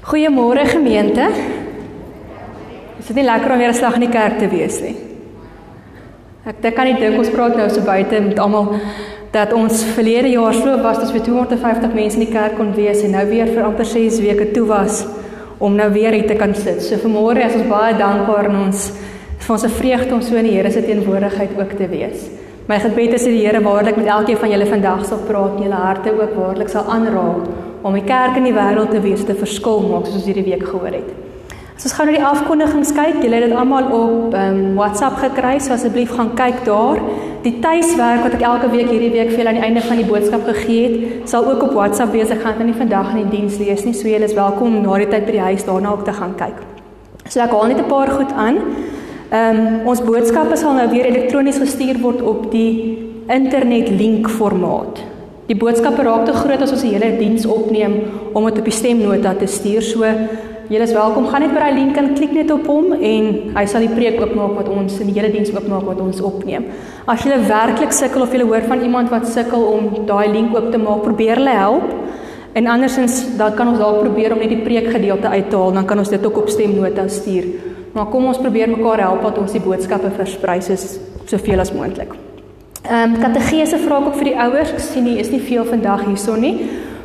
Goeiemôre gemeente. Is dit nie lekker om weer 'n slag in die kerk te wees nie? Ek dink kan nie dink ons praat nou so buite met almal dat ons verlede jaar so was dat vir 250 mense in die kerk kon wees en nou weer vir amper 6 weke toe was om nou weer hier te kan sit. So vanmôre is ons baie dankbaar en ons vir ons 'n vreugde om so in die Here se teenwoordigheid ook te wees. My gebed is dat die Here waarlik met elkeen van julle vandag sal praat en julle harte ook waarlik sal aanraak om die kerk in die wêreld te wees te verskil maak soos ons hierdie week gehoor het. As ons gou na die afkondigings kyk, julle het dit almal op um, WhatsApp gekry, so asseblief gaan kyk daar. Die tuiswerk wat ek elke week hierdie week vir julle aan die einde van die boodskap gegee het, sal ook op WhatsApp wees. Ek gaan dit nou nie vandag in die diens lees nie, so julle is welkom na die tyd by die huis daarna ook te gaan kyk. So ek haal net 'n paar goed aan. Ehm um, ons boodskappe sal nou weer elektronies gestuur word op die internet link formaat. Die boodskappe raak te groot as ons 'n hele diens opneem om dit op die stemnota te stuur. So julle is welkom. Gaan net by daai link en klik net op hom en hy sal die preek oopmaak wat ons in die hele diens oopmaak wat ons opneem. As jy werklik sukkel of jy hoor van iemand wat sukkel om daai link oop te maak, probeer hulle help. En andersins dan kan ons dalk probeer om net die preekgedeelte uit te haal, dan kan ons dit ook op stemnota stuur. Maar kom ons probeer mekaar help dat ons die boodskappe versprei soos soveel as moontlik. Ehm um, kategese vra ek ook vir die ouers. Ek sien nie is nie veel vandag hierson nie.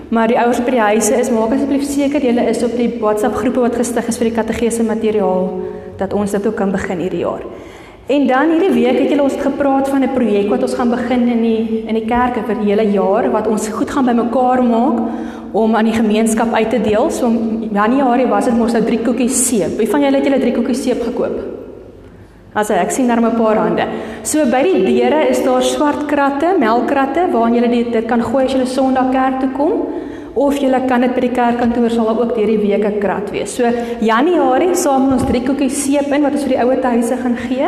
Maar die ouers by die huise is maak asseblief seker julle is op die WhatsApp groepe wat gestig is vir die kategese materiaal dat ons dit ook kan begin hierdie jaar. En dan hierdie week het julle ons gepraat van 'n projek wat ons gaan begin in die in die kerke vir die hele jaar wat ons goed gaan bymekaar maak om aan die gemeenskap uit te deel. So Januarie was dit mos nou 3 koekies seep. Wie van julle het julle 3 koekies seep gekoop? As ek sien daar 'n paar hande. So by die deure is daar swart kratte, melkkratte waarin jy dit dit kan gooi as jy Sondag kerk toe kom of jy kan dit by die kerkkantoor sal ook deur die week 'n krat wees. So Januarie saam ons drie koekies seep in wat ons vir die ouer huise gaan gee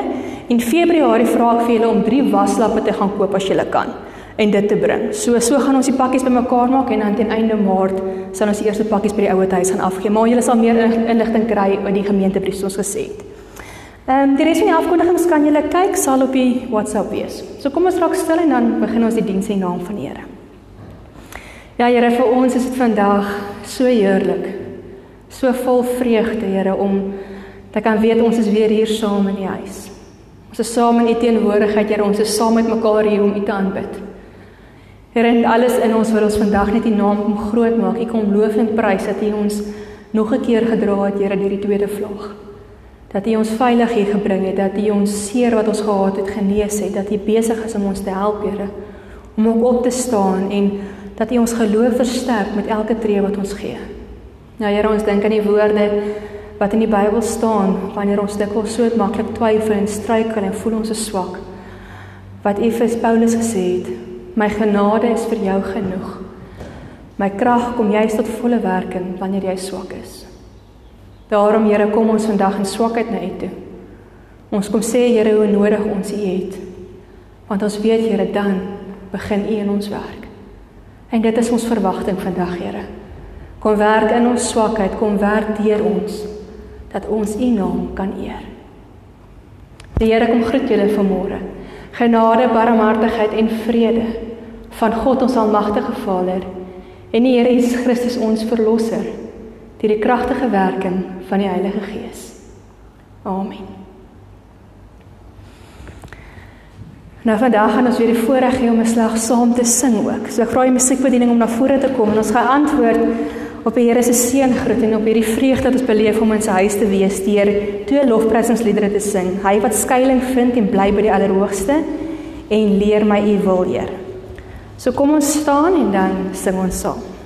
en Februarie vra ek vir julle om drie waslappe te gaan koop as jy kan en dit te bring. So so gaan ons die pakkies bymekaar maak en dan teen einde Maart sal ons die eerste pakkies by die ouer huis gaan afgee. Maar julle sal meer inligting kry oor die gemeentebrief soos gesê het. Ehm um, die res van die afkondigings kan julle kyk sal op die WhatsApp wees. So kom ons raak stil en dan begin ons die diens in naam van die Here. Ja Here, vir ons is dit vandag so heerlik. So vol vreugde, Here, om te kan weet ons is weer hier saam in die huis. Ons is saam in U teenwoordigheid, Here. Ons is saam met mekaar hier om U te aanbid. Here, en alles in ons wil ons vandag net U naam kom groot maak. U kom loof en prys dat U ons nog 'n keer gedra het, Here, deur die tweede vloeg dat U ons veilig hier gebring het, dat U ons seer wat ons gehad het genees het, dat U besig is om ons te help, Here, om op te staan en dat U ons geloof versterk met elke tree wat ons gee. Nou Here, ons dink aan die woorde wat in die Bybel staan wanneer ons dikwels so maklik twyfel en struikel en voel ons is swak. Wat U vir Paulus gesê het, my genade is vir jou genoeg. My krag kom juis tot volle werking wanneer jy swak is. Daarom Here kom ons vandag in swakheid na U toe. Ons kom sê Here hoe nodig ons U het. Want ons weet Here dan begin U in ons werk. En dit is ons verwagting vandag Here. Kom werk in ons swakheid, kom werk deur ons dat ons U naam kan eer. Die Here kom groet julle vanmôre. Genade, barmhartigheid en vrede van God ons almagtige Vader en die Here Jesus Christus ons verlosser deur die kragtige werking van die Heilige Gees. Amen. Nou vandag gaan ons weer die voorreg hê om 'n slag saam te sing ook. So ek vra die musiekbediening om na vore te kom en ons gaan antwoord op die Here se seëngroet en op hierdie vreugde wat ons beleef om in sy huis te wees deur twee lofprysingsliedere te sing. Hy wat skuilings vind en bly by die Allerhoogste en leer my u wil, Heer. So kom ons staan en dan sing ons saam.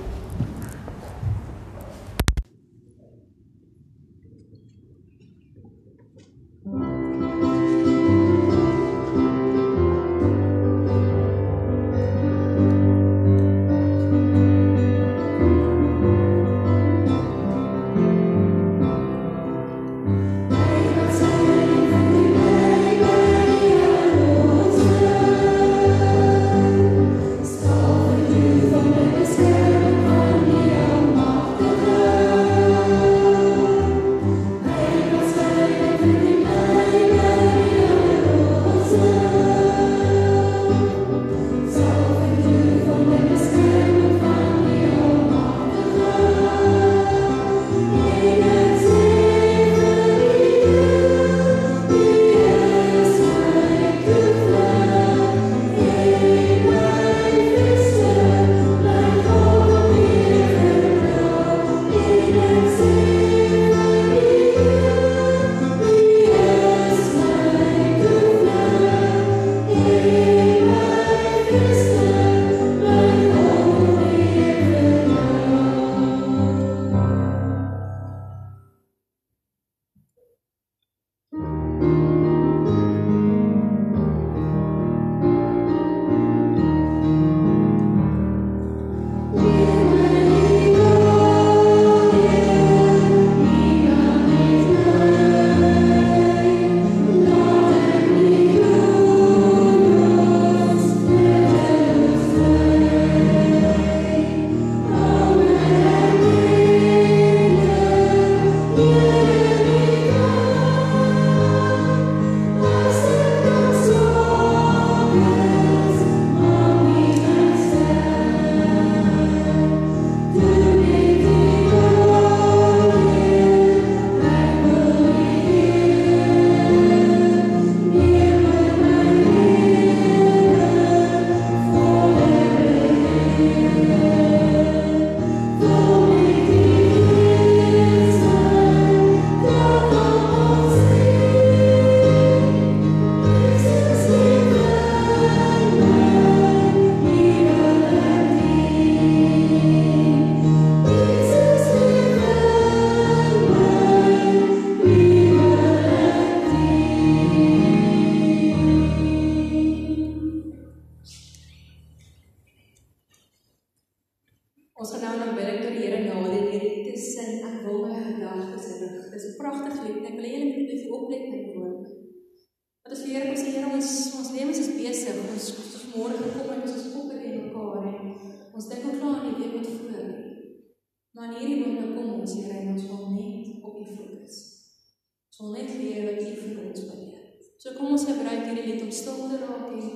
Leer wat U vir ons leer. So kom ons gebruik hierdie lied om stil te raak en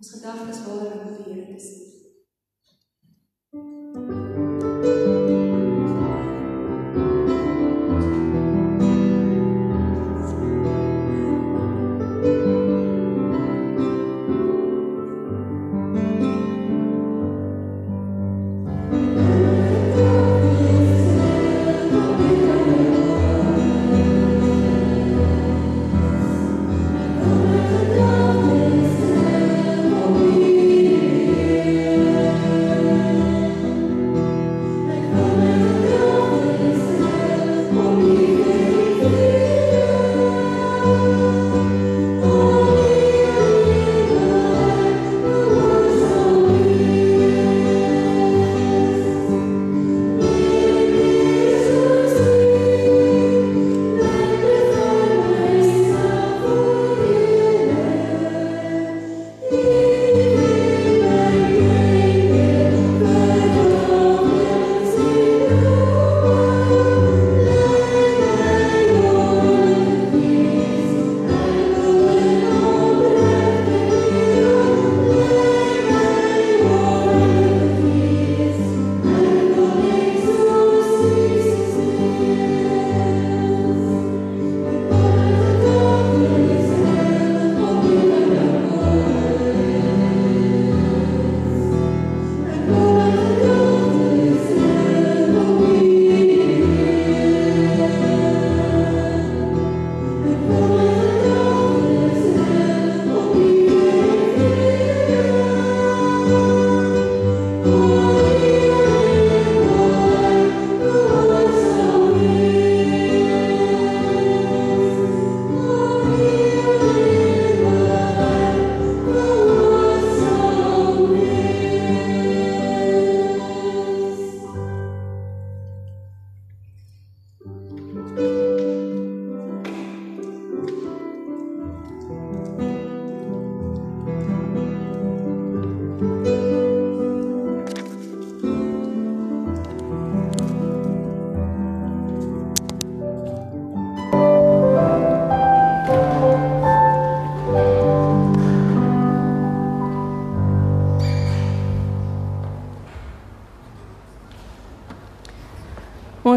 ons gedagtes waar op die Here te sit.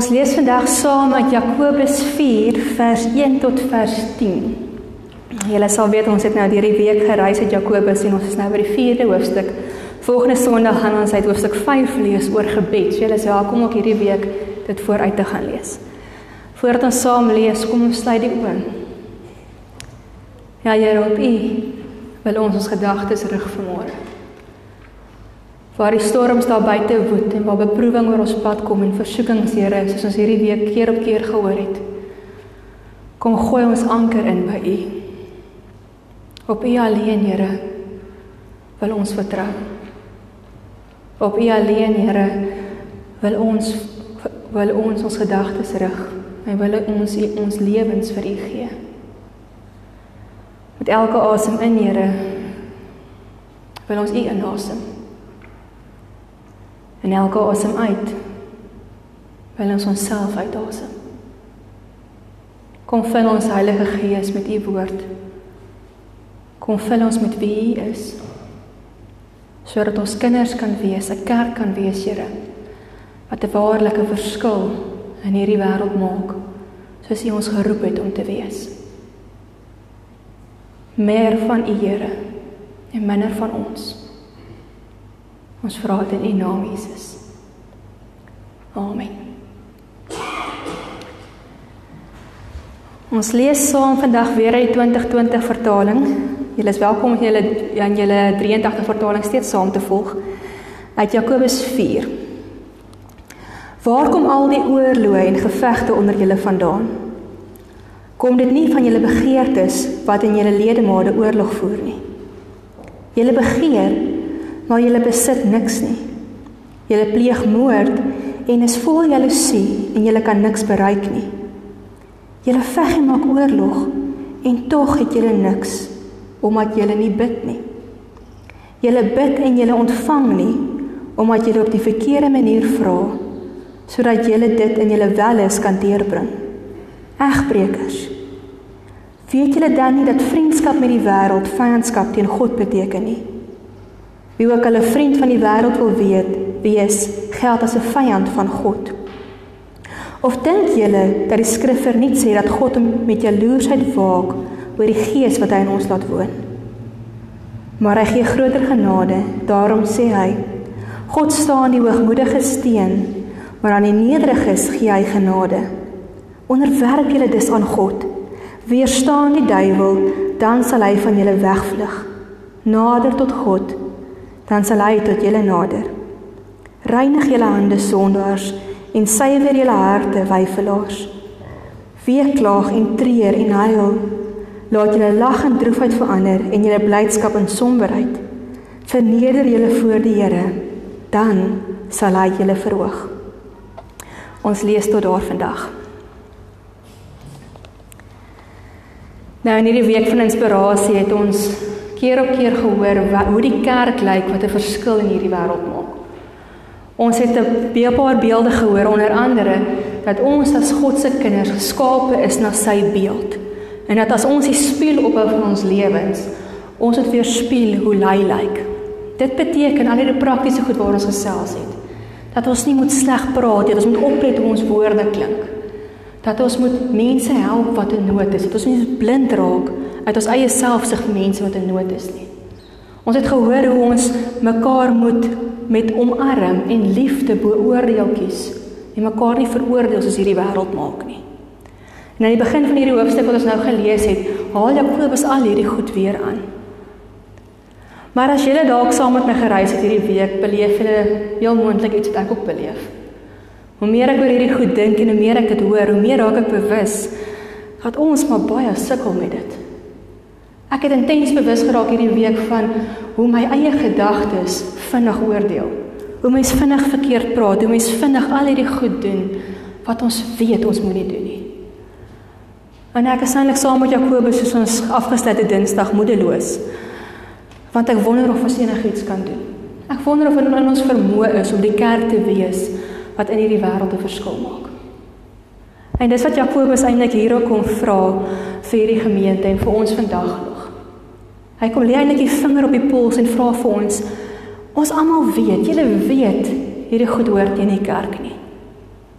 Ons lees vandag saam uit Jakobus 4 vers 1 tot vers 10. Julle sal weet ons het nou hierdie week gereis uit Jakobus en ons is nou by die 4de hoofstuk. Volgende Sondag gaan ons uit hoofstuk 5 lees oor gebed. So julle is welkom ook hierdie week dit vooruit te gaan lees. Voordat ons saam lees, kom ons sluit die oë. Ja, Here, op U wil ons ons gedagtes rig vanmôre waar die storms daar buite woed en waar beproewing oor ons pad kom en versoekings, Here, soos ons hierdie week keer op keer gehoor het. Kom gooi ons anker in by U. Op U alleen, Here, wil ons vertrou. Op U alleen, Here, wil ons wil ons ons gedagtes rig en wil ons U ons lewens vir U gee. Met elke asem in, Here, wil ons U inasem en elke asem uit wil ons onsself uitasem. Kom vul ons Heilige Gees met u woord. Kom vul ons met wie u is. Sodat ons kinders kan wees, 'n kerk kan wees, Here, wat 'n waarlike verskil in hierdie wêreld maak, soos u ons geroep het om te wees. Meer van u, Here, en minder van ons. Ons vra dit in U naam Jesus. Amen. Ons lees saam vandag weer uit 2020 vertaling. Julle is welkom om julle aan julle 83 vertaling steeds saam te volg uit Jakobus 4. Waar kom al die oorloë en gevegte onder julle vandaan? Kom dit nie van julle begeertes wat in julle ledemade oorlog voer nie? Julle begeer maar julle besit niks nie. Julle pleeg moord en is vol jaloesie en julle kan niks bereik nie. Julle veg en maak oorlog en tog het julle niks omdat julle nie bid nie. Julle bid en julle ontvang nie omdat julle op die verkeerde manier vra sodat julle dit in julle welis kan deurbring. Egbreekers. Weet julle dan nie dat vriendskap met die wêreld vyandskap teen God beteken nie? Wie ook 'n vriend van die wêreld wil weet, wees geld as 'n vyand van God. Of dink julle dat die skrif verniet sê dat God met jaloersheid waak oor die gees wat hy in ons laat woon? Maar hy gee groter genade, daarom sê hy: God staan die hoogmoedige steen, maar aan die nederiges gee hy genade. Onderwerp julle dus aan God. Weerstaan die duiwel, dan sal hy van julle wegvlug. Nader tot God, dan sal hy tot julle nader. Reinig julle hande sondaars en suiwer julle harte wyfelaars. Wie klaag en treur en huil, laat julle lag en droefheid verander en julle blydskap in somberheid. Verneder julle voor die Here, dan sal hy julle verhoog. Ons lees tot daar vandag. Nou in hierdie week van inspirasie het ons keer op keer gehoor wat, hoe die kerk lyk wat 'n verskil in hierdie wêreld maak. Ons het 'n paar beelde gehoor onder andere dat ons as God se kinders geskape is na sy beeld en dat as ons die spieël ophou van ons lewens, ons het weer spieël hoe hy lyk. Dit beteken al die praktiese goed waar ons gesels het. Dat ons nie moet sleg praat nie, dat ons moet oplet hoe ons woorde klink. Dat ons moet mense help wat in nood is. Dat ons nie blind raak uit ons eie selfsug vir mense wat in nood is nie. Ons het gehoor hoe ons mekaar moet met omarm en liefde beoordeel kies en mekaar nie veroordeel soos hierdie wêreld maak nie. En aan die begin van hierdie hoofstuk wat ons nou gelees het, haal Jakobus al hierdie goed weer aan. Maar as julle dalk saam met my gereis het hierdie week, beleef julle heel moontlik iets wat ek ook beleef. Hoe meer ek oor hierdie goed dink en hoe meer ek dit hoor, hoe meer raak ek bewus dat ons maar baie sukkel met dit. Ek het intens bewus geraak hierdie week van hoe my eie gedagtes vinnig oordeel. Hoe mens vinnig verkeerd praat, hoe mens vinnig al hierdie goed doen wat ons weet ons moenie doen nie. En ek is eintlik saam met Jakobus soos ons afgesluite Dinsdag moedeloos. Want ek wonder of ons enigiets kan doen. Ek wonder of dit in ons vermoë is om die kerk te wees wat in hierdie wêreld 'n verskil maak. En dis wat Jakobus eintlik hier kom vra vir hierdie gemeente en vir ons vandag nog. Hy kom lê eintlik die vinger op die pols en vra vir ons Ons almal weet, julle weet, hierdie goed hoort nie in die kerk nie.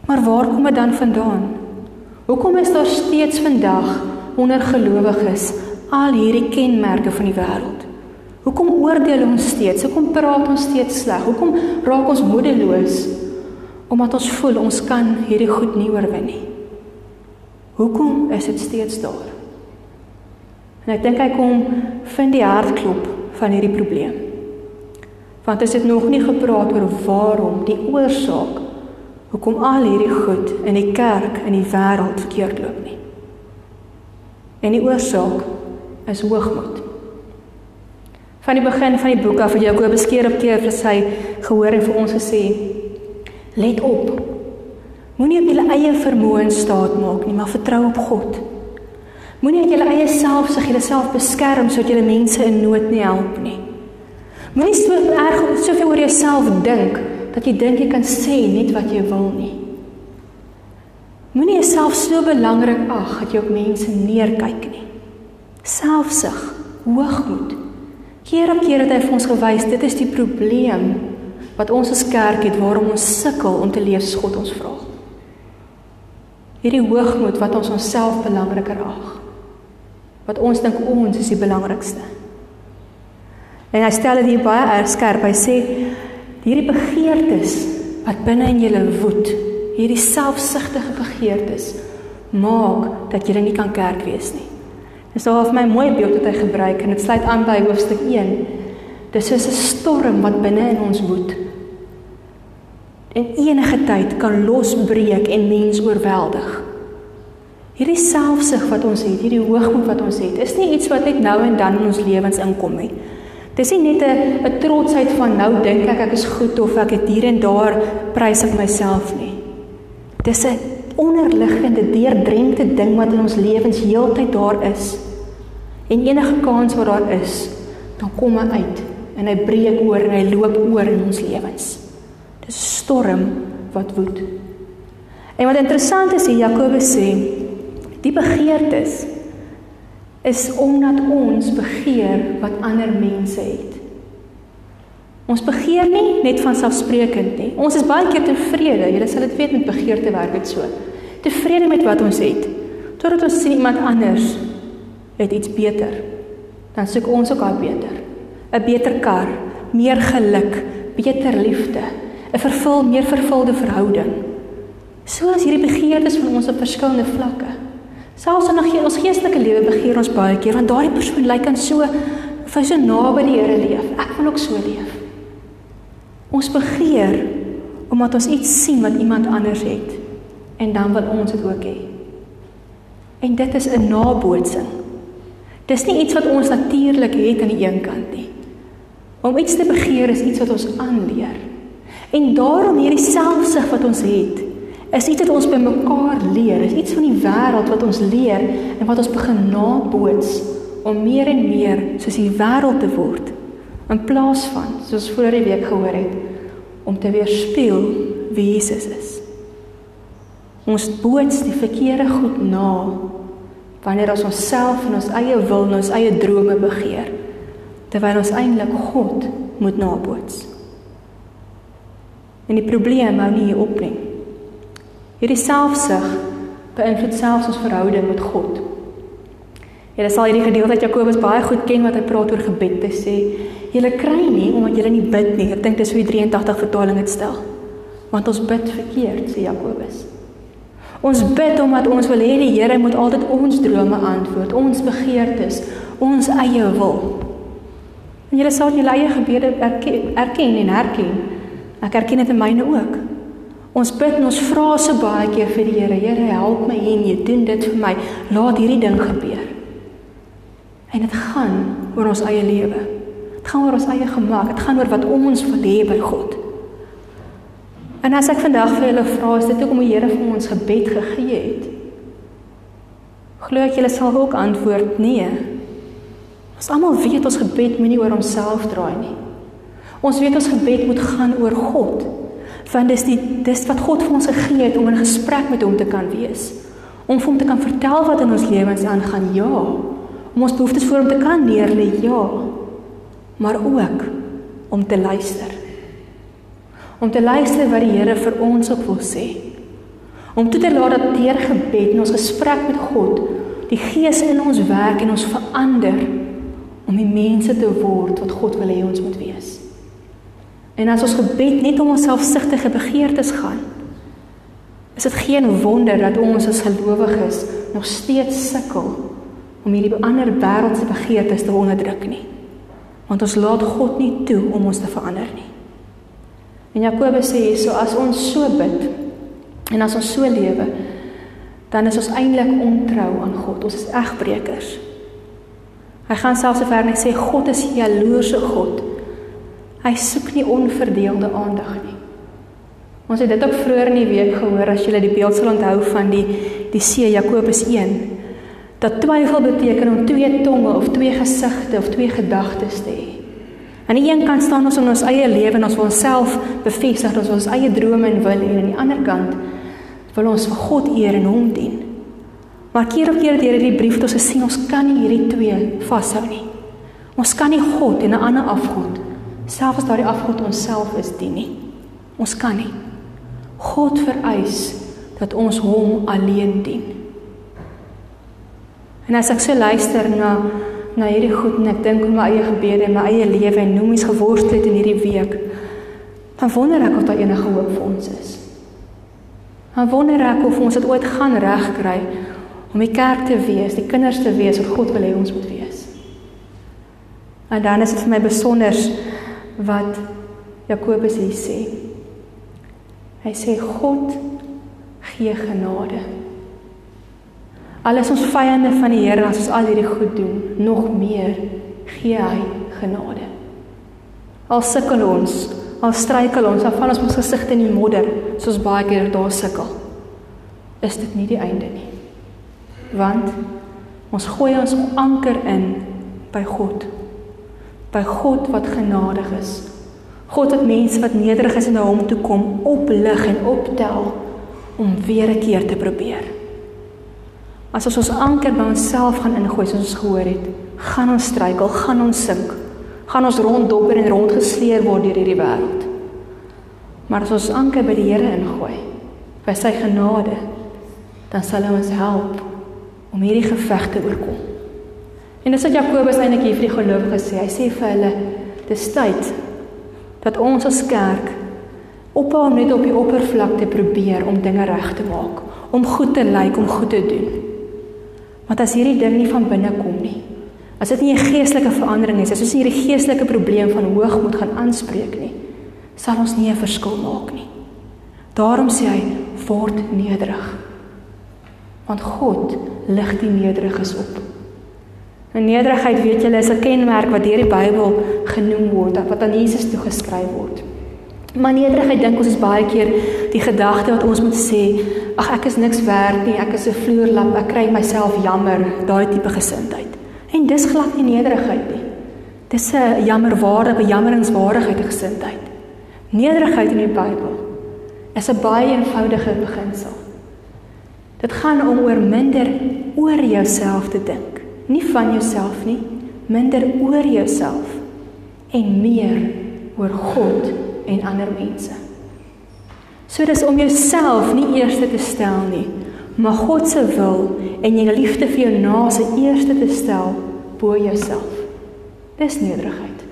Maar waar kom dit dan vandaan? Hoekom is daar steeds vandag onder gelowiges al hierdie kenmerke van die wêreld? Hoekom oordeel ons steeds? Hoekom praat ons steeds sleg? Hoekom raak ons moedeloos omdat ons voel ons kan hierdie goed nie oorwin nie? Hoekom is dit steeds daar? En ek dink hy kom vind die hartklop van hierdie probleem want as dit nog nie gepraat oor waarom die oorsaak hoekom al hierdie goed in die kerk in die wêreld verkeerd loop nie. En die oorsaak is hoogmoed. Van die begin van die boek af het Jakobus keer op keer vir sy gehoor en vir ons gesê: Let op. Moenie op julle eie vermoë staat maak nie, maar vertrou op God. Moenie uit julle eie selfsug jouself beskerm sodat jy mense in nood nie help nie. Moenie so erg soveel oor jouself dink dat jy dink jy kan sê net wat jy wil nie. Moenie jouself so belangrik ag dat jy op mense neerkyk nie. Selfsug, hoogmoed. Keer op keer het hy vir ons gewys dit is die probleem wat ons as kerk het waarom ons sukkel om te leef soos God ons vra. Hierdie hoogmoed wat ons onsself belangriker ag. Wat ons dink ons is die belangrikste. En hy stel dit hier baie erg skerp. Hy sê hierdie begeertes wat binne in julle woed, hierdie selfsugtige begeertes maak dat jy nie kan kerk wees nie. Dis so half my mooi beeld wat hy gebruik en dit sluit aan by hoofstuk 1. Dis soos 'n storm wat binne in ons woed. En enige tyd kan losbreek en mens oorweldig. Hierdie selfsug wat ons het, hierdie hoogmoed wat ons het, is nie iets wat net nou en dan in ons lewens inkom nie. Dis nie net 'n 'n trotsheid van nou dink ek ek is goed of ek het hier en daar prys ek myself nie. Dis 'n onderliggende, deurdrenkte ding wat in ons lewens heeltyd daar is. En enige kans wat daar is, dan kom hy uit en hy breek oor en hy loop oor in ons lewens. Dis 'n storm wat woed. En wat interessant is, Jakobus sê, die begeertes is omdat ons begeer wat ander mense het. Ons begeer nie net van selfsprekend nie. Ons is baie keer tevrede. Jy sal dit weet met begeerte werk dit so. Tevrede met wat ons het. Totdat ons sien iemand anders het iets beter. Dan soek ons ook al beter. 'n Beter kar, meer geluk, beter liefde, 'n vervul meer vervulde verhouding. So is hierdie begeertes van ons op verskillende vlakke. Selfs in ons geestelike lewe begeer ons baie keer want daardie persoon lyk aan so hy so naby die Here leef. Ek wil ook so leef. Ons begeer omdat ons iets sien wat iemand anders het en dan wil ons dit ook hê. En dit is 'n nabootsing. Dis nie iets wat ons natuurlik het aan die een kant nie. Om iets te begeer is iets wat ons aanleer. En daarom hierdie selfsug wat ons het, is iets wat ons by mekaar leer. Is iets van die wêreld wat ons leer en wat ons begin naboots om meer en meer soos die wêreld te word in plaas van soos vorige week gehoor het om te weerspieël wie Jesus is. Ons boots die verkeerde goed na wanneer ons onsself en ons eie wil en ons eie drome begeer terwyl ons eintlik God moet naboots. En die probleem hou nie hier op nie. Hierdie selfsug beïnvloed selfs ons verhouding met God. Julle sal hierdie gedeelte uit Jakobus baie goed ken wat hy praat oor gebed te sê. Julle kry nie omdat julle nie bid nie. Ek dink dis hoe die 83 vertaling dit stel. Want ons bid verkeerd, sê Jakobus. Ons bid omdat ons wil hê die Here moet altyd ons drome antwoord, ons begeertes, ons eie wil. En julle sal julle eie gebede erken, erken en herken. Ek erken dit in myne ook. Ons bid en ons vra so baie keer vir die Here, Here help my en jy doen dit vir my. Laat hierdie ding gebeur. En dit gaan oor ons eie lewe. Dit gaan oor ons eie gemaak. Dit gaan oor wat ons wil hê by God. En as ek vandag vir julle vra, is dit hoekom die Here vir ons gebed gegee het? Glo ek julle sal ook antwoord nee. Ons almal weet ons gebed moenie oor onsself draai nie. Ons weet ons gebed moet gaan oor God. Want dis die dis wat God vir ons gegee het om in gesprek met hom te kan wees. Om hom te kan vertel wat in ons lewens aangaan. Ja om ons behoeftes voor hom te kan neerlê, ja. Maar ook om te luister. Om te luister wat die Here vir ons op wil sê. Om toe te laat dat deur gebed en ons gesprek met God die Gees in ons werk en ons verander om die mense te word wat God wil hê ons moet wees. En as ons gebed net om ons selfsugtige begeertes gaan, is dit geen wonder dat ons as gelowiges nog steeds sukkel om hierdie ander wêreldse begeertes te onderdruk nie. Want ons laat God nie toe om ons te verander nie. En Jakobus sê so as ons so bid en as ons so lewe, dan is ons eintlik ontrou aan God. Ons is egbreekers. Hy gaan selfs so ver net sê God is jaloerse God. Hy soek nie onverdeelde aandag nie. Ons het dit ook vroeër in die week gehoor as jy die beeld sal onthou van die die see Jakobus 1 dat twyfel beteken om twee tonge of twee gesigte of twee gedagtes te hê. Aan die een kant staan ons in ons eie lewe en ons wil onsself bevestig dat ons ons eie drome en wil en aan die ander kant wil ons vir God eer en hom dien. Maar keer op keer deur hierdie brief het ons gesien ons kan nie hierdie twee vashou nie. Ons kan nie God en 'n ander afgod selfs daardie afgod onsself is dien nie. Ons kan nie. God vereis dat ons hom alleen dien. En as ek so luister na na hierdie goed en ek dink oor my eie gebede en my eie lewe en hoe mens geworstel het in hierdie week, dan wonder ek of daar enige hoop vir ons is. Dan wonder ek of ons dit ooit gaan regkry om die kerk te wees, die kinders te wees wat God wil hê ons moet wees. En dan is dit vir my besonder wat Jakobus hier sê. Hy sê God gee genade. Al is ons vyande van die Here as ons al hierdie goed doen, nog meer gee hy genade. Al sukkel ons, al struikel ons, al val ons ons gesigte in die modder, soos baie keer daar sukkel. is dit nie die einde nie. Want ons gooi ons anker in by God. By God wat genadig is. God wat mense wat nederig is na hom toe kom oplig en optel om weer 'n keer te probeer. As ons ons anker by onsself gaan ingooi soos ons gehoor het, gaan ons struikel, gaan ons sink, gaan ons ronddobber en rondgesleer word deur hierdie wêreld. Maar as ons anker by die Here ingooi, by sy genade, dan sal hy ons help om hierdie geveg te oorkom. En dis wat Jakobus eintlik hier vir die gelowiges sê. Hy sê vir hulle, dis tyd dat ons as kerk ophou net op die oppervlakte probeer om dinge reg te maak, om goed te lyk, om goed te doen. Want as hierdie ding nie van binne kom nie, as dit nie 'n geestelike verandering is, as ons nie hierdie geestelike probleem van hoogmoed gaan aanspreek nie, sal ons nie 'n verskil maak nie. Daarom sê hy, word nederig. Want God lig die nederiges op. 'n Nederigheid, weet julle, is 'n kenmerk wat deur die Bybel genoem word, wat aan Jesus toegeskryf word. Maar nederigheid dink ons is baie keer die gedagte wat ons moet sê, ag ek is niks werd nie, ek is 'n vloerlap, ek kry myself jammer, daai tipe gesindheid. En dis glad nie nederigheid nie. Dis 'n jammerwaardige, bejammeringswaardige gesindheid. Nederigheid in die Bybel is 'n baie eenvoudige beginsel. Dit gaan om oor minder oor jouself te dink, nie van jouself nie, minder oor jouself en meer oor God en ander mense. So dis om jouself nie eerste te stel nie, maar God se wil en jou liefde vir jou naaste eerste te stel bo jouself. Dis nederigheid.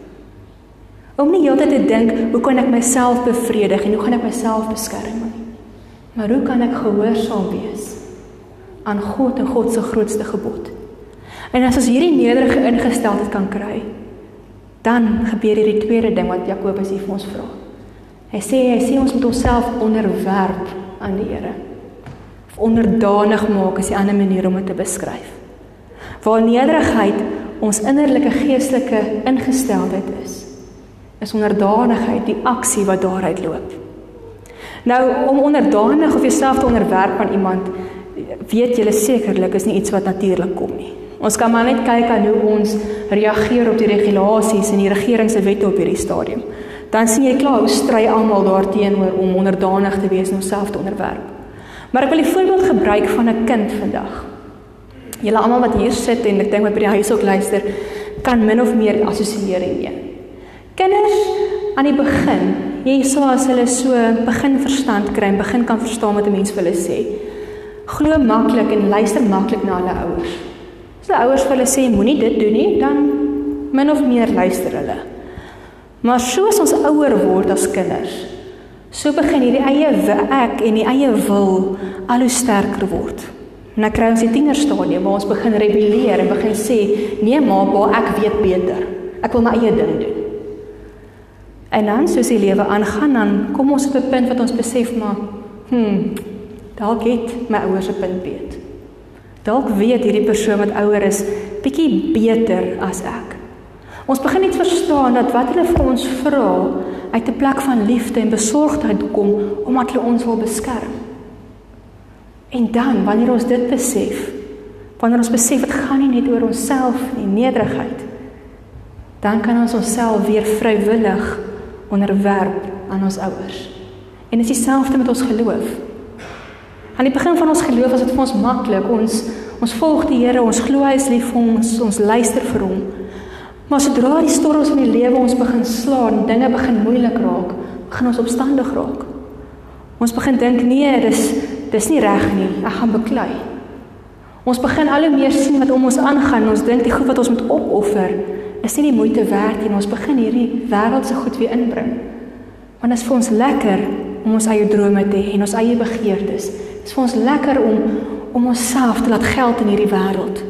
Om nie heeltyd te dink hoe kan ek myself bevredig en hoe gaan ek myself beskerm nie. Maar hoe kan ek gehoorsaam wees aan God en God se grootste gebod? En as ons hierdie nederige ingesteldheid kan kry, dan gebeur hierdie tweede ding wat Jakobus hier vir ons vra. Hy sê hy sê ons moet onsself onderwerp aan die Here. Of onderdanig maak is 'n ander manier om dit te beskryf. Waar nederigheid ons innerlike geestelike ingesteldheid is, is onderdanigheid die aksie wat daaruit loop. Nou om onderdanig of jouself te onderwerp aan iemand, weet julle sekerlik is nie iets wat natuurlik kom nie. Ons kan maar net kyk aan hoe ons reageer op die regulasies en die regering se wette op hierdie stadium dan sien jy klaar hoe stry almal daarteenoor om onderdanig te wees en homself te onderwerp. Maar ek wil 'n voorbeeld gebruik van 'n kind vandag. Julle almal wat hier sit en ek dink wat by die huis ook luister, kan min of meer assosieer hiermee. Kinders aan die begin, jy sê as hulle so begin verstand kry en begin kan verstaan wat 'n mens vir hulle sê, glo maklik en luister maklik na hulle ouers. As die ouers vir hulle sê moenie dit doen nie, dan min of meer luister hulle. Maar soos ons ouer word as kinders, so begin hierdie eie ek en die eie wil al hoe sterker word. En dan kry ons die tienerstadium waar ons begin rebelleer en begin sê, "Nee, ma, pa, ek weet beter. Ek wil my eie ding doen." En dan soos die lewe aangaan, dan kom ons op 'n punt wat ons besef maar, hm, dalk het my ouers 'n punt beet. Dalk weet hierdie persoon wat ouer is bietjie beter as ek. Ons begin net verstaan dat wat hulle vir ons vra uit 'n plek van liefde en besorgdheid kom omdat hulle ons wil beskerm. En dan wanneer ons dit besef, wanneer ons besef dit gaan nie net oor onsself nie, nederigheid, dan kan ons onsself weer vrywillig onderwerp aan ons ouers. En dit is dieselfde met ons geloof. Aan die begin van ons geloof was dit vir ons maklik. Ons ons volg die Here, ons glo hy is lief vir ons, ons luister vir hom. Maar sodra die storms van die lewe ons begin slaan, dinge begin moeilik raak, begin ons opstandig raak. Ons begin dink nee, dis dis nie reg nie. Ek gaan beklei. Ons begin al hoe meer sien wat om ons aangaan. Ons dink die goed wat ons moet opoffer is nie die moeite werd nie. Ons begin hierdie wêreldse goed weer inbring. Want dit is vir ons lekker om ons eie drome te hê en ons eie begeertes. Dit is vir ons lekker om om onsself te laat geld in hierdie wêreld.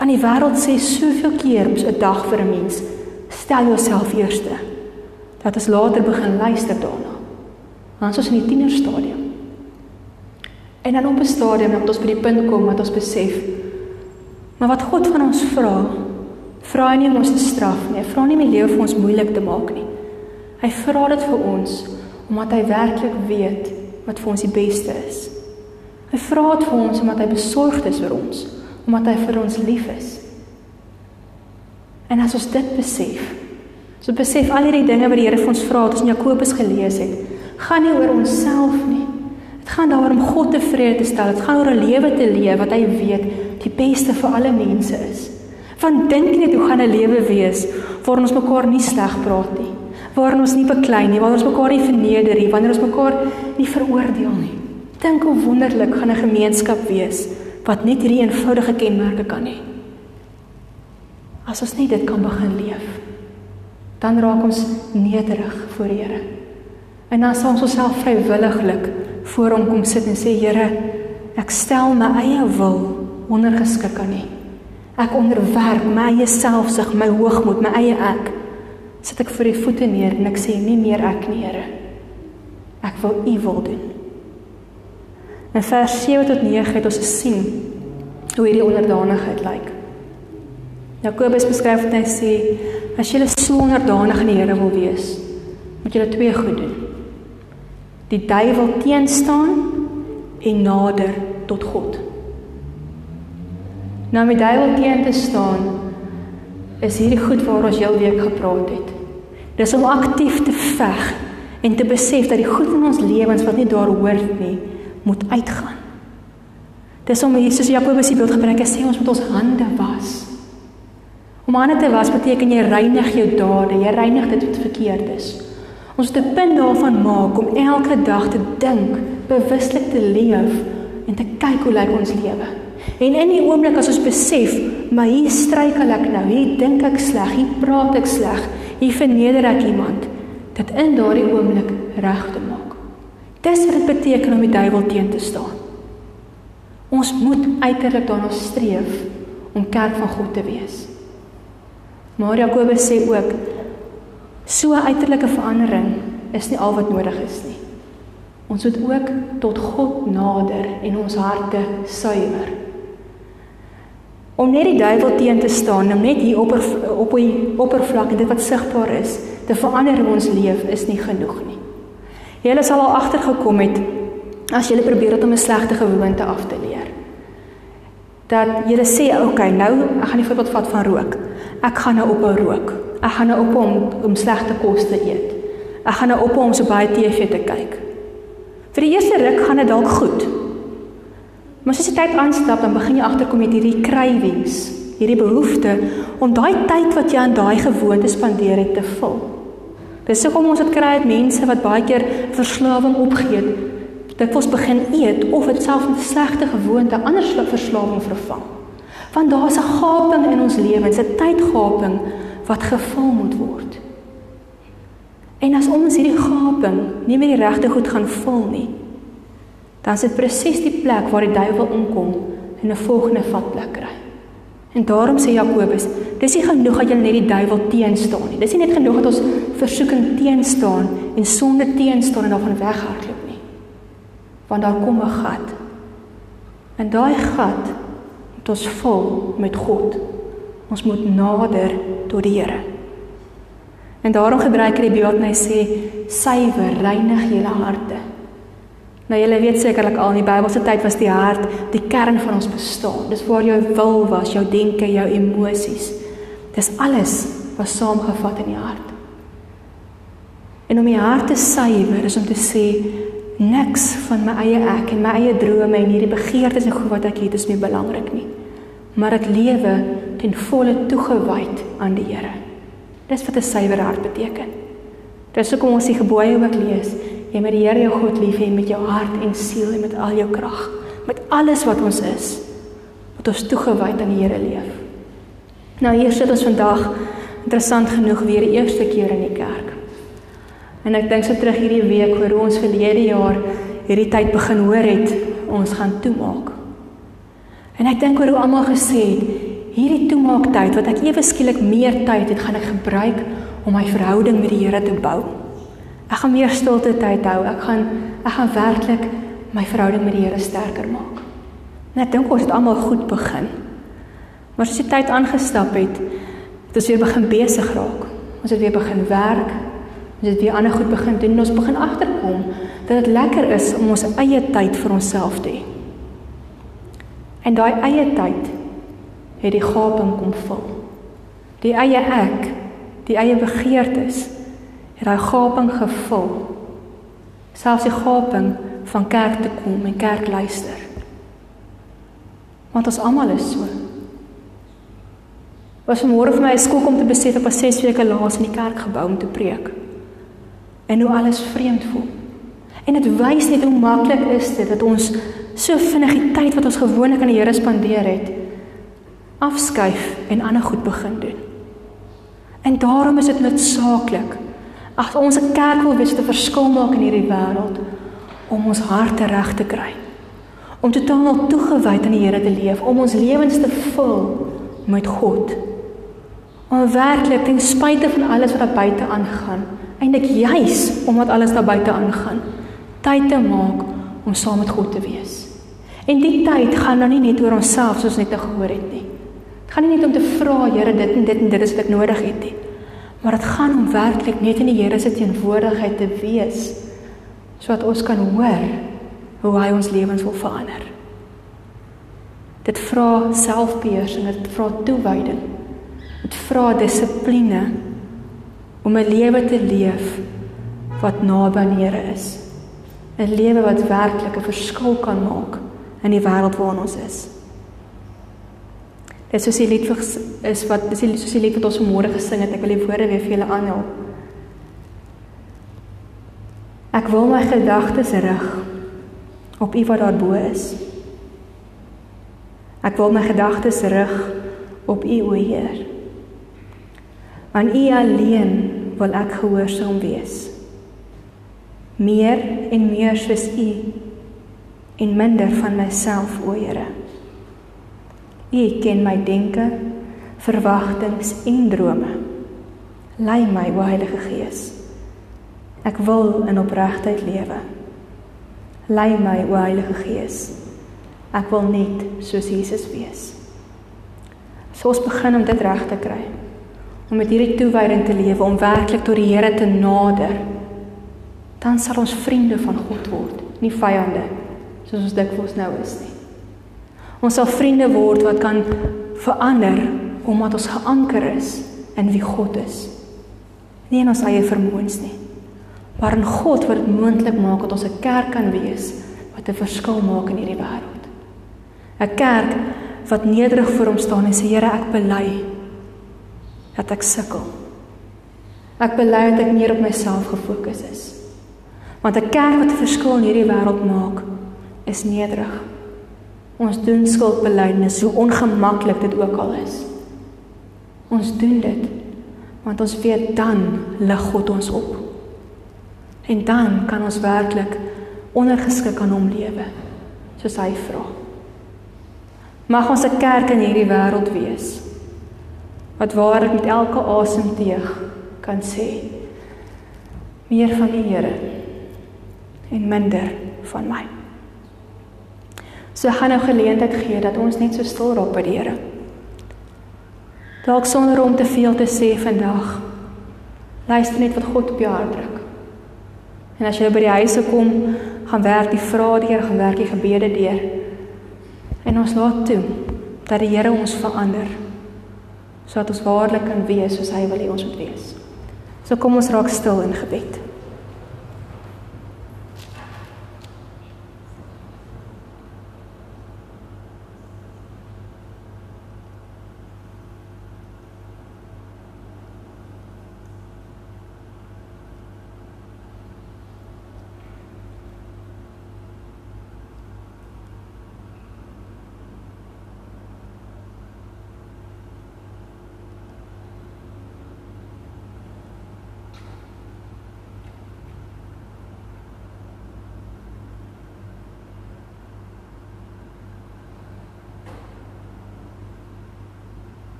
Want die wêreld sê soveel keer op 'n dag vir 'n mens, stel jouself eerste. Dat ons later begin luister daarna. Want ons is in die tienerstadium. En dan op 'n stadium dat ons by die punt kom wat ons besef maar wat God van ons vra, vra hy nie om ons te straf nie. Hy vra nie om die lewe vir ons moeilik te maak nie. Hy vra dit vir ons omdat hy werklik weet wat vir ons die beste is. Hy vra dit vir ons omdat hy besorgd is vir ons, omdat hy vir ons lief is. En as ons dit besef, so besef al hierdie dinge wat die Here vir ons vra, wat ons in Jakobus gelees het, gaan nie oor onsself nie. Dit gaan daaroor om God tevrede te stel. Dit gaan oor 'n lewe te leef wat hy weet die beste vir alle mense is. Want dink net hoe gaan 'n lewe wees waar ons mekaar nie sleg praat nie, waar ons nie beklei nie, waar ons mekaar nie verneder nie, wanneer ons mekaar nie veroordeel nie. Dink hoe wonderlik gaan 'n gemeenskap wees wat net hierdie eenvoudige kenmerke kan hê. As ons net dit kan begin leef, dan raak ons nederig voor die Here. En dan sal ons onsself vrywilliglik voor hom kom sit en sê Here, ek stel my eie wil ondergeskik aan U. Ek onderwerp my eie selfsug, my hoogmoed, my eie ek. Sit ek voor U voete neer en ek sê nie meer ek nie, Here. Ek wil U wil doen. In vers 7 tot 9 het ons gesien hoe hierdie onderdanigheid lyk. Jakobus beskryf dit hy sê as jy so onderdanig aan die Here wil wees, moet jy twee goed doen. Die duiwel teenstaan en nader tot God. Nou met die duiwel teen te staan is hierdie goed waar ons heel week gepraat het. Dis om aktief te veg en te besef dat die goed in ons lewens wat nie daar hoort nie, moet uitgaan. Dis om Jesus Jakobus se beeld gebruik en sê ons moet ons hande was. Om hande te was beteken jy reinig jou dade, jy reinig dit wat verkeerd is. Ons moet 'n punt daarvan maak om elke dag te dink, bewuslik te leef en te kyk hoe lyk ons lewe. En in die oomblik as ons besef, maar hier struikel ek nou, hier dink ek sleg, hier praat ek sleg, hier verneder ek iemand, dit in daardie oomblik reg te maak. Dis wat dit beteken om die duiwel teen te staan. Ons moet uiterlik daarna streef om kerk van God te wees. Maar Jakobus sê ook so uiterlike verandering is nie al wat nodig is nie. Ons moet ook tot God nader en ons harte suiwer. Om net die duiwel teen te staan, om net hier op op die oppervlak en dit wat sigbaar is, te verander in ons lewe is nie genoeg nie. Julle sal al agtergekom het as jy probeer om 'n slegte gewoonte af te leer. Dat jy sê, "Oké, okay, nou ek gaan die voorbeeld vat van rook. Ek gaan nou ophou rook. Ek gaan nou ophou om om slegte kos te eet. Ek gaan nou ophou om so baie TV te kyk." Vir die eerste ruk gaan dit dalk goed. Maar as jy tyd aanstap, dan begin jy agterkom met hierdie krywings, hierdie behoefte om daai tyd wat jy aan daai gewoonte spandeer het te vul. Dis hoekom ons dit kry uit mense wat baie keer verslawing opgee. Dit word begin eet of dit self 'n slegte gewoonte anders verslawing vervang. Want daar's 'n gaping in ons lewens, 'n tydgaping wat gevul moet word. En as ons hierdie gaping nie meer die regte goed gaan vul nie, dan is dit presies die plek waar die duiwel inkom en 'n volgende vatplek kry. En daarom sê Jakobus, dis nie genoeg dat jy net die duiwel teenstaan nie. Dis nie net genoeg dat ons versoeking teenstaan en sonde teenstaan en daarvan weghardloop nie. Want daar kom 'n gat. En daai gat moet ons vul met God. Ons moet nader tot die Here. En daarom gebruik hy die beeld en hy sê suiwer, reinig julle harte. Nou julle weet sekerlik al in die Bybelse tyd was die hart die kern van ons bestaan. Dis waar jou wil was, jou denke, jou emosies. Dis alles was saamgevat in die hart. En om die hart te suiwer is om te sê niks van my eie ek en my eie drome en hierdie begeertes en goed wat ek het is meer belangrik nie. Maar ek lewe ten volle toegewyd aan die Here. Dis wat 'n suiwer hart beteken. Dis hoekom ons die gebooie ook lees jy met die Here jou God lief hê met jou hart en siel en met al jou krag, met alles wat ons is, wat ons toegewy aan die Here leef. Nou hier sit ons vandag interessant genoeg weer die eerste keer in die kerk. En ek dink so terug hierdie week oor hoe ons verlede jaar hierdie tyd begin hoor het, ons gaan toemaak. En ek dink oor hoe almal gesê het, hierdie toemaak tyd wat ek ewe skielik meer tyd het, gaan ek gebruik om my verhouding met die Here te bou. Ek gaan meer stilte tyd hou. Ek gaan ek gaan werklik my verhouding met die Here sterker maak. En ek dink ons het almal goed begin. Maar as jy tyd aangestap het, het ons weer begin besig raak. Ons het weer begin werk. Ons het weer ander goed begin doen. Ons begin agterkom dat dit lekker is om ons eie tyd vir onsself te hê. En daai eie tyd het die gaping kom vul. Die eie ek, die eie begeertes het daai gaping gevul. Selfs die gaping van kerk te kom en kerk luister. Want ons almal is so. Was vanmôre vir my 'n skok om te besef ek was 6 weke laas in die kerkgebou om te preek. En hoe alles vreemd voel. En dit wys net hoe maklik is dit dat ons so vinnig die tyd wat ons gewoonlik aan die Here spandeer het, afskuif en ander goed begin doen. En daarom is dit noodsaaklik as ons 'n kerk wil wees wat 'n verskil maak in hierdie wêreld om ons harte reg te kry. Om totaal toegewyd aan die Here te leef, om ons lewens te vul met God. Om werklik ten spyte van alles wat daar buite aangaan, eintlik juis omdat alles daar buite aangaan, tyd te maak om saam met God te wees. En die tyd gaan nou nie net oor onsself soos net te gehoor het nie. Dit gaan nie net om te vra Here dit en dit en dit is wat ek nodig het nie. Maar dit gaan om werklik net in die Here se teenwoordigheid te wees sodat ons kan hoor hoe hy ons lewens wil verander. Dit vra selfbeheersing, dit vra toewyding. Dit vra dissipline om 'n lewe te leef wat naby aan die Here is. 'n Lewe wat werklik 'n verskil kan maak in die wêreld waarin ons is. Dit soos die lied is wat dis soos die lied wat ons vanmôre gesing het. Ek wil die woorde weer vir julle aanhaal. Ek wil my gedagtes rig op U wat daarbo is. Ek wil my gedagtes rig op U o Heer. Aan U alleen wil ek gehoorsaam wees. Meer en meer soos U en minder van myself o Here. U ken my denke, verwagtinge en drome. Lei my o Heilige Gees. Ek wil in opregtheid lewe. Lei my o Heilige Gees. Ek wil net soos Jesus wees. So ons begin om dit reg te kry. Om met hierdie toewyding te lewe om werklik tot die Here te nader. Dan sal ons vriende van God word, nie vyande soos ons dikwels nou is nie. Ons sal vriende word wat kan verander omdat ons geanker is in wie God is. Nie in ons eie vermoëns nie maar in God wat dit moontlik maak dat ons 'n kerk kan wees wat 'n verskil maak in hierdie wêreld. 'n Kerk wat nederig voor hom staan en sê Here, ek bely dat ek sukkel. Ek bely dat ek meer op myself gefokus is. Want 'n kerk wat 'n verskil in hierdie wêreld maak, is nederig. Ons doen skuldbelydenis, hoe ongemaklik dit ook al is. Ons doen dit want ons weet dan lig God ons op. En dan kan ons werklik ondergeskik aan hom lewe soos hy vra. Mag ons 'n kerk in hierdie wêreld wees wat waarlik met elke asemteug kan sê meer van die Here en minder van my. So gaan nou geleentheid gee dat ons net so stil raak by die Here. Dalk sonder om te veel te sê vandag. Luister net wat God op jou hart druk. En as jy by die huise kom, gaan werk die vrae deur, gaan werk die gebede deur. En ons laat toe dat die Here ons verander sodat ons waarlik kan wees soos hy wil hê ons moet wees. So kom ons raak stil in gebed.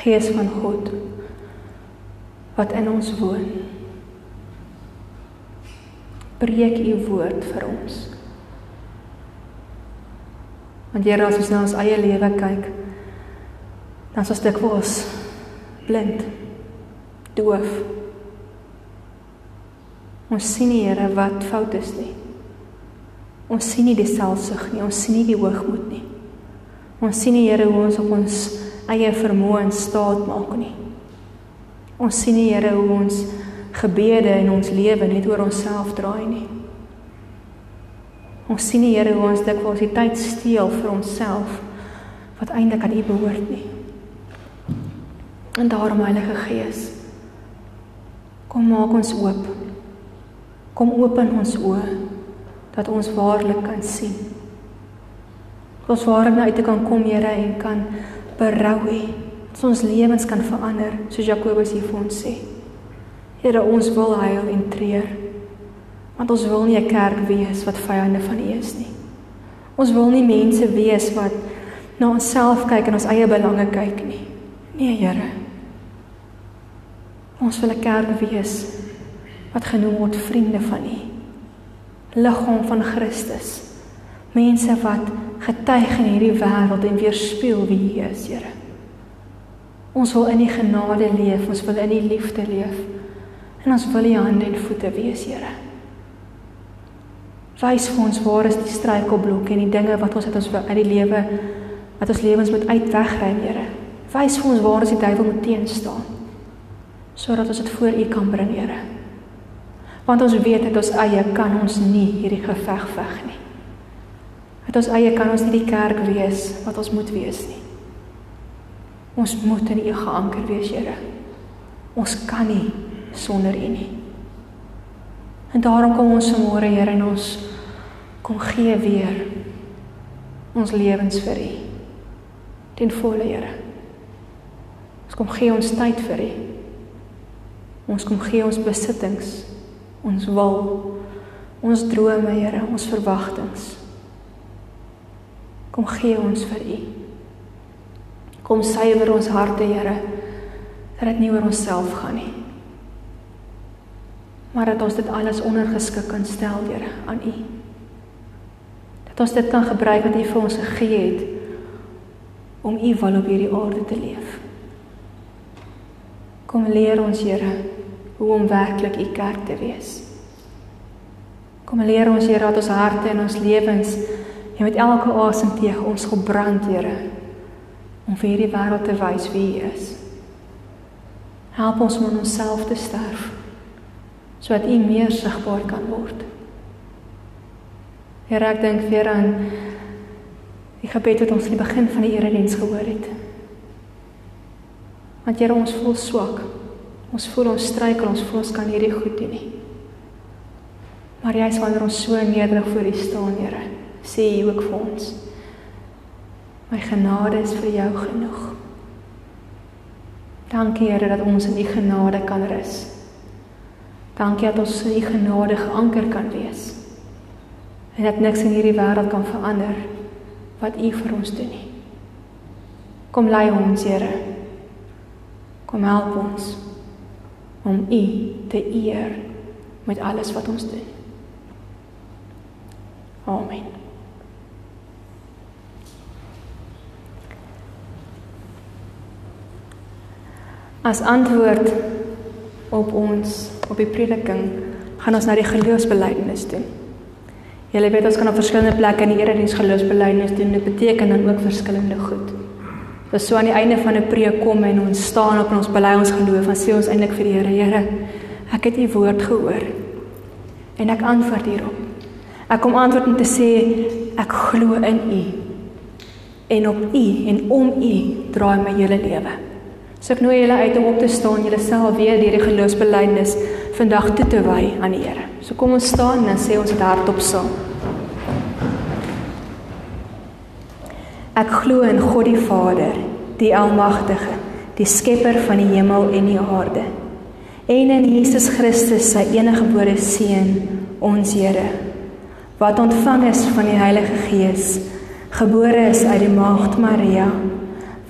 Gees van God wat in ons woon. Breek u woord vir ons. Want Here, as ons na ons eie lewe kyk, dan is ons dikwels blind, doof. Ons sien nie Here wat fout is nie. Ons sien nie die selfsug nie, ons sien nie die hoogmoed nie. Ons sien nie Here hoe ons op ons eie vermoë in staat maak nie. Ons sien nie Here hoe ons gebede in ons lewe net oor onsself draai nie. Ons sien nie Here hoe ons dikwels die tyd steel vir onsself wat eintlik aan U behoort nie. En daarom Heilige Gees, kom maak ons oop. Kom open ons oë dat ons waarlik kan sien. Dat ons waarlik na uit kan kom Here en kan berou hê. Dat ons lewens kan verander soos Jakobus hier vir ons sê. Here, ons wil huil en treur. Want ons wil nie 'n kerk wees wat vyande van U is nie. Ons wil nie mense wees wat na onsself kyk en ons eie belange kyk nie. Nee, Here. Ons wil 'n kerk wees wat genoem word vriende van U. Liggaam van Christus. Mense wat getuig in hierdie wêreld en weerspieël wie U is, Here. Ons wil in U genade leef, ons wil in U liefde leef. En ons wil U hande en voete wees, Here. Wys vir ons waar is die struikelblokke en die dinge wat ons uit ons uit die lewe wat ons lewens moet uitwegry, Here. Wys vir ons waar is die duiwel moet teen staan. Sodat ons dit voor U kan bring, Here. Want ons weet dat ons eie kan ons nie hierdie geveg veg nie. Dat ons eie kan ons nie die kerk wees wat ons moet wees nie. Ons moet in U geanker wees, Here. Ons kan nie sonder U nie. En daarom kom ons vanmôre, Here, en ons kom gee weer ons lewens vir U. Ten volle, Here. Ons kom gee ons tyd vir U. Ons kom gee ons besittings, ons wil, ons drome, Here, ons verwagtinge. Kom gee ons vir U. Kom suiwer ons harte, Here, dat dit nie oor onsself gaan nie. Maar dat ons dit alles ondergeskik kan stel, Here, aan U. Dat ons dit kan gebruik wat U vir ons gegee het om U wil op hierdie aarde te leef. Kom leer ons, Here, hoe om werklik U kerk te wees. Kom leer ons, Here, dat ons harte en ons lewens en met elke asemteug ons gebrand, Here, om vir hierdie wêreld te wys wie U is. Help ons om in onsself te sterf sodat U meer sigbaar kan word. Here, ek dink weer aan die gebed wat ons in die begin van die erediens gehoor het. Want Here, ons voel swak. Ons voel ons struikel, ons voel ons kan hierdie goed doen nie. Maar jy is wanneer ons so nederig voor U staan, Here, sê U ook vir ons: My genade is vir jou genoeg. Dankie Here dat ons in U genade kan rus. Dankie dat ons in U genade geanker kan wees. En dat niks in hierdie wêreld kan verander wat U vir ons doen nie. Kom lei ons, Here. Kom help ons om U te eer met alles wat ons doen. Amen. As antwoord op ons op die prediking gaan ons nou die geloofsbelijdenis doen. Julle weet ons kan op verskillende plekke in die erediens geloofsbelijdenis doen. Dit beteken dan ook verskillende goed. Dis so aan die einde van 'n preek kom en ons staan op en ons bely ons geloof en sê ons eintlik vir die Here, Here, ek het u woord gehoor en ek antwoord hierop. Ek kom antwoord om te sê ek glo in u en op u en om u draai my hele lewe. So ek nooi julle uit om op te staan, julle self weer deur die geloofsbelijdenis vandag toe te wy aan die Here. So kom ons staan en sê ons dit hardop saam. Ek glo in God die Vader, die Almagtige, die skepper van die hemel en die aarde. En in Jesus Christus, sy eniggebore seun, ons Here, wat ontvang is van die Heilige Gees, gebore is uit die maagd Maria,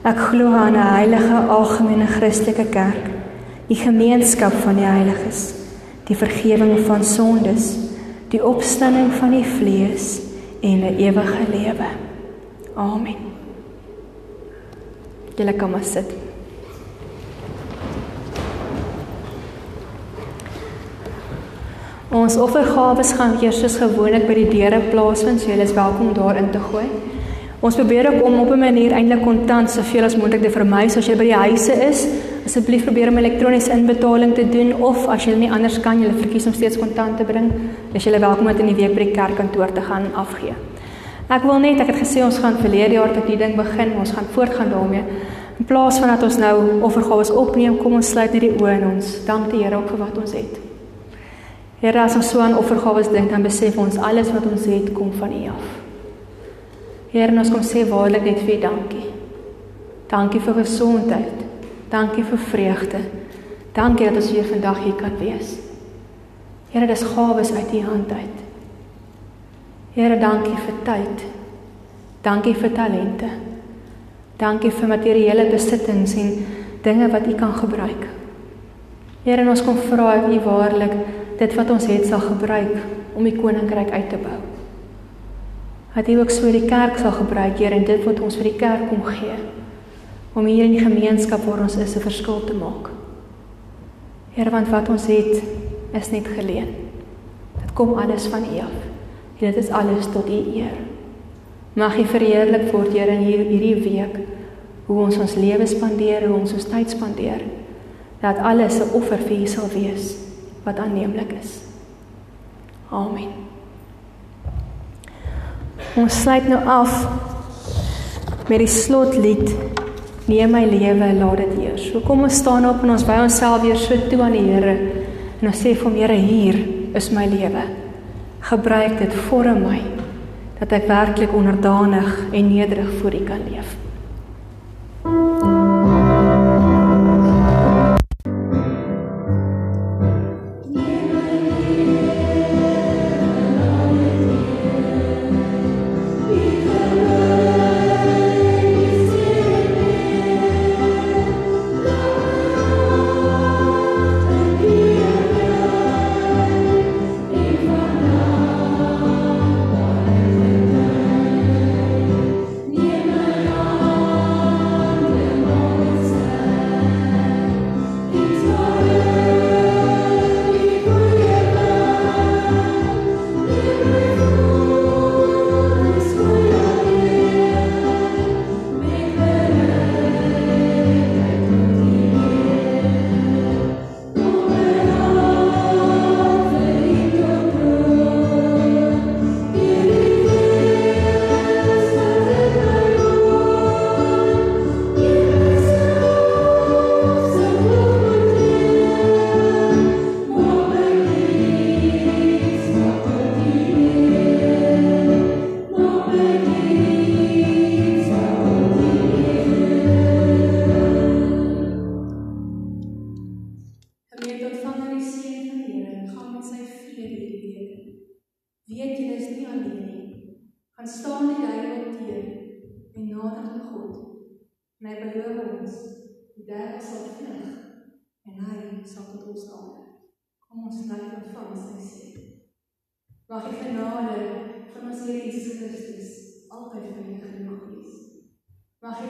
Ek glo aan 'n heilige algemene Christelike kerk, die gemeenskap van die heiliges, die vergifnis van sondes, die opstanding van die vlees en 'n ewige lewe. Amen. Julle kan maar sit. Ons offergawes gaan eers soos gewoonlik by die deure plaasvind, so julle is welkom daar in te gooi. Ons probeer ook om op 'n manier eintlik kontant soveel as moontlik te vermy, so as jy by die huise is, asseblief probeer om elektroniese inbetaling te doen of as jy nie anders kan, jy verkies om steeds kontant te bring, is jy welkom om dit in die week by die kerkkantoor te gaan afgee. Ek wil net, ek het gesê ons gaan verlede jaar tot die ding begin, ons gaan voortgaan daarmee. In plaas van dat ons nou offergawes opneem, kom ons sluit net die oë en ons dank die Here ook vir wat ons het. Here, as ons so aan offergawes dink, dan besef ons alles wat ons het kom van U af. Here, ons kom sê waarlik net vir U dankie. Dankie vir gesondheid. Dankie vir vreugde. Dankie dat ons weer vandag hier kan wees. Here, dis gawes uit U hand uit. Here, dankie vir tyd. Dankie vir talente. Dankie vir materiële besittings en dinge wat U kan gebruik. Here, ons kom vra U waarlik dit wat ons het sal gebruik om die koninkryk uit te bou. Dat U ook so die kerk sal gebruik, Here, en dit wat ons vir die kerk kom gee om hier in die gemeenskap waar ons is 'n verskil te maak. Here, want wat ons het is net geleen. Dit kom alles van U af. En dit is alles tot U eer. Mag U verheerlik word, Here, in hierdie week hoe ons ons lewe spandeer, hoe ons ons tyd spandeer. Dat alles 'n offer vir U sal wees wat aanneemlik is. Amen. Ons sluit nou af met die slotlied Neem my lewe, laat dit eers. So kom ons staan op en ons wy onsself weer so toe aan die Here en ons sê vir hom Here, hier is my lewe. Gebruik dit vir my dat ek werklik onderdanig en nederig voor U kan leef.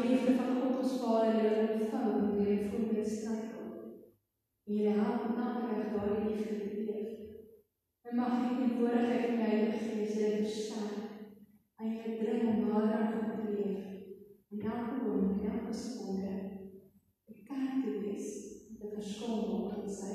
die liefde van God ons Vader julle ontvang en julle voel strykel. En julle help nadereg daardie liefde te leef. En mag die teenwoordigheid van die Heilige Gees julle versterk en julle bring om nader aan God te leef. En elke oom en elke sponde 'n kerk te wees met 'n verskil maak in sy